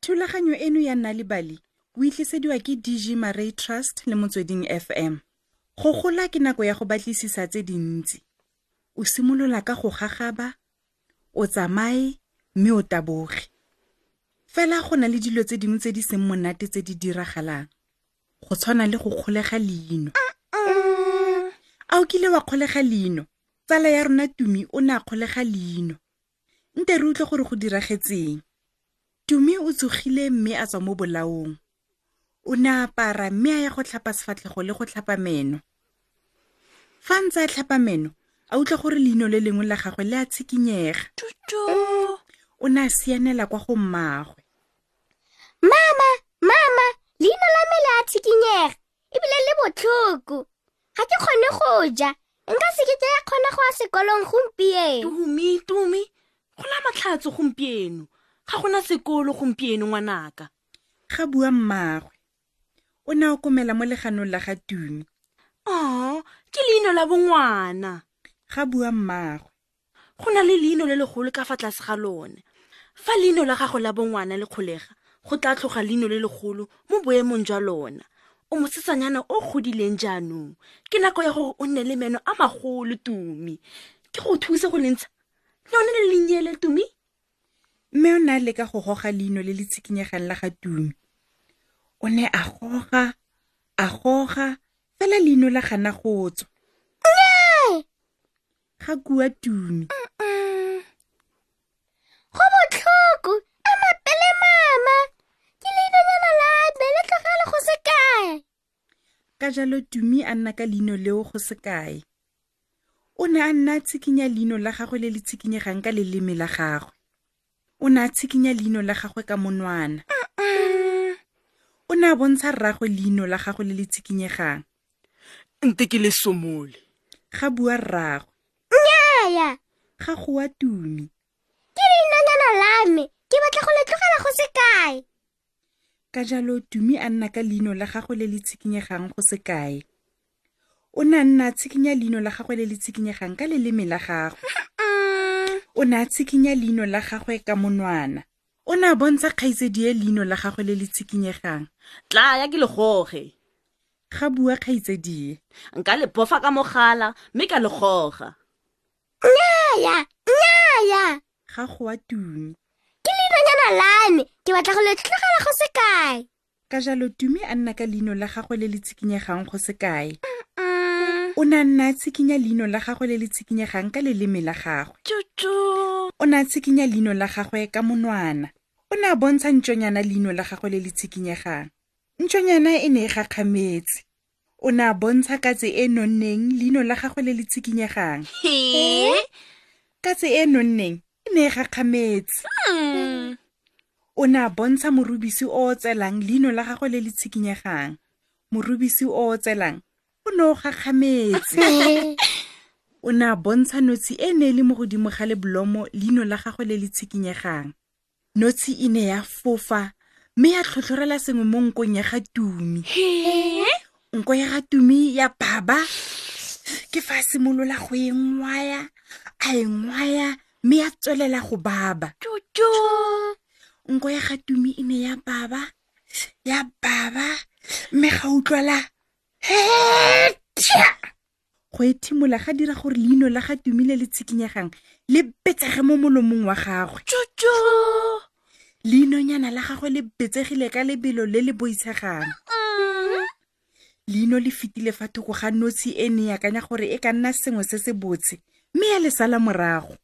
thulaganyo eno ya nna le bali o itlisediwa ke dg maray trust le motsweding fm go gola ke nako ya go batlisisa tse dintsi o simolola ka go gagaba o tsamaye mme o taboge fela go na le dilo tse dingwe tse di seng monate tse di diragalang go tshwana le go kgolega leino a o kile wa kgolega leino tsala ya rona tumi o ne a kgolega leino nte re utlwe gore go diragetseng tumi o tsogile mme a tswa mo bolaong o ne a apara mme a ya go tlhapa sefatlhego le go tlhapa meno fa ntse a tlhapa meno a utlwa gore leino le lengwe la gagwe le a tshikinyega o ne a sianela kwa go mmagwe mama mama leina la me le a tshikinyega ebile le botlhoko ga ke kgone go ja nka se ke ke ya kgona go ya sekolong gompieno tumi tumi go la matlhatso gompieno ga gona sekolo gompieno ngwanaka ga bua mmagwe o ne o komela mo leganong la ga tumi o ke leino la bongwana ga bua mmagwe go na le leino le legolo ka fa tlase ga lone fa leino la gago la bongwana le kgolega go tla tlhoga leino le legolo mo boemong jwa lona o mosetsanyana o godileng jaanong ke nako ya gore o nne le meno a magolo tumi ke go thuse go lentsha lone le lenyele tumi mme o ne a leka go goga leino le le tshikinyegang la ga tumi o ne a goga a goga fela leino la gana go tswa ga kua tumi go botlhoko a mapele mama ke leinanyana la me le tlogele go se kae ka jalo tumi a nna ka leino leo go se kae o ne a nna a tshikinya leino la gagwe le le tshikinyegang ka leleme la gagwe o ne a tshikinya leino la gagwe ka monwana o ne a bontsha rragwe leino la gagwe le le tshikinyegang nte ke le somole ga bua rrago nnyaya ga go wa tumi ke leinanyana la me ke batla go le tlogela go se kae ka jalo tumi a nna ka leino la gagwe le le tshikinyegang go se kae o ne a nna a tshikinya leino la gagwe le le tshikinyegang ka leleme la gagwe o ne a tshikinya leino la gagwe ka monwana o ne a bontsha kgaitsedi e leino la gagwe le le tshikinyegang tla ya ke legoge ga bua kgaitsedie nka le pofa ka mogala mme ka legoga nnyaya nnyaya ga goa tumi ke leinonyana lame ke batla go le tlogela go se kae ka jalo tumi a nna ka leino la gagwe le le tshikinyegang go se kae o ne a nna a tshikinya leino la gagwe le le tshikinyegang ka leleme la gagwe o ne a tshikinya leino la gagwe ka monwana o ne a bontsha ntšonyana leino la gagwe le le tshikinyegang ntšonyana e ne e gakgametse o ne a bontsha katse e nonneng leino la gagwe le le tshikinyegang katse e nonneng e ne e gakgametse hmm. o ne a bontsha morubisi o o tselang leino la gagwe le le tshikinyegang morubisi o o tselang o ne o gakgametse o ne a bontsha notshe e ne e le mo godimo ga lebolomo leino la gagwe le le tshikinyegang notshi e ne ya fofa mme ya tlhotlhorela sengwe mo nkong ya ga tumi nko ya ga tumi ya baba ke fa a simolola go e ngwaya a e ngwaya mme ya tswelela go baba nko ya ga tumi e ne ya baba ya baba mme ga utlwala go ethimola ga dira gore leino la ga tumile le tshikinyegang le betsege mo molomong wa gagwe tšotšo leinonyana la gagwe le betsegile ka lebelo le le boitshegang leino le fetile fa thoko ga notshe e ne e akanya gore e ka nna sengwe se se botshe mme ya le sala morago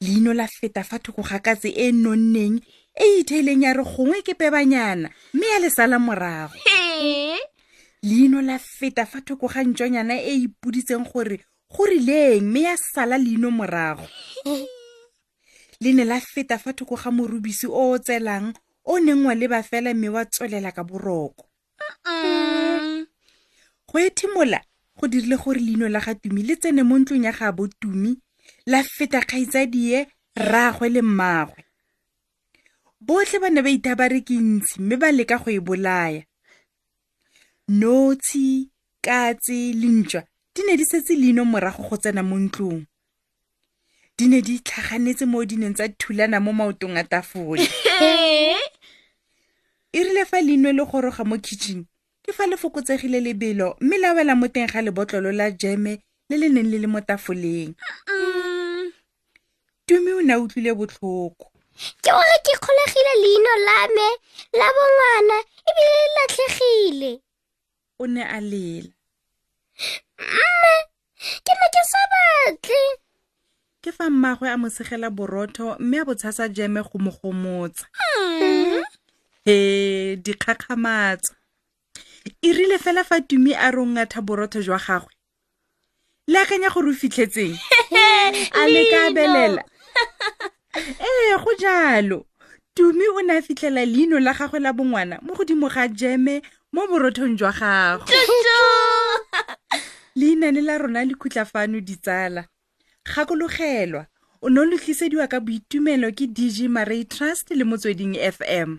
leino la feta fa thoko ga katse e e nonneng e e itheileng ya re gongwe ke pebanyana mme ya le sala morago leino la feta fa thoko ga ntšonyana e e ipoditseng gore go rileng mme ya sala leino morago le ne la feta fa thoko ga morubisi o o tselang o neng wa leba fela mme wa tswelela ka boroko go ethimola go dirile gore leino la ga tumi le tsene mo ntlong ya ga bo tumi la feta kgaitsadie rraagwe le mmagwe botlhe ba ne ba itha ba re ke ntsi mme ba leka go e bolaya notshe katse lentšwa di ne di setse leino morago go tsena mo ntlong di ne di tlhaganetse mo di neng tsa thulana mo maotong a tafole e rile fa leinwe le goroga mo kitchen ke fa le fokotsegile lebelo mme la wela mo teng ga lebotlolo la jeme le le neng le le mo tafoleng tumi o ne a utlwile botlhoko ke gore ke kgolegile leino la me la bongwana ebile le latlhegile o ne a lela mme ke ne ke sa batle ke fa mmagwe a mo segela borotho mme a botshasa jeme go mo gomotsa mm. he dikgakgamatsa e rile fela fa tumi a rongatha borotho jwa gagwe le akanya gore o fitlhetseng a le ka belela ee go jalo tumi o ne a fitlhela leino la gagwe la bongwana mo godimo ga jeme mo borothong jwa gago leina le la rona le khutla fano ditsala gakologelwa o ne o letlisediwa ka boitumelo ke dg maray trust le motsweding fm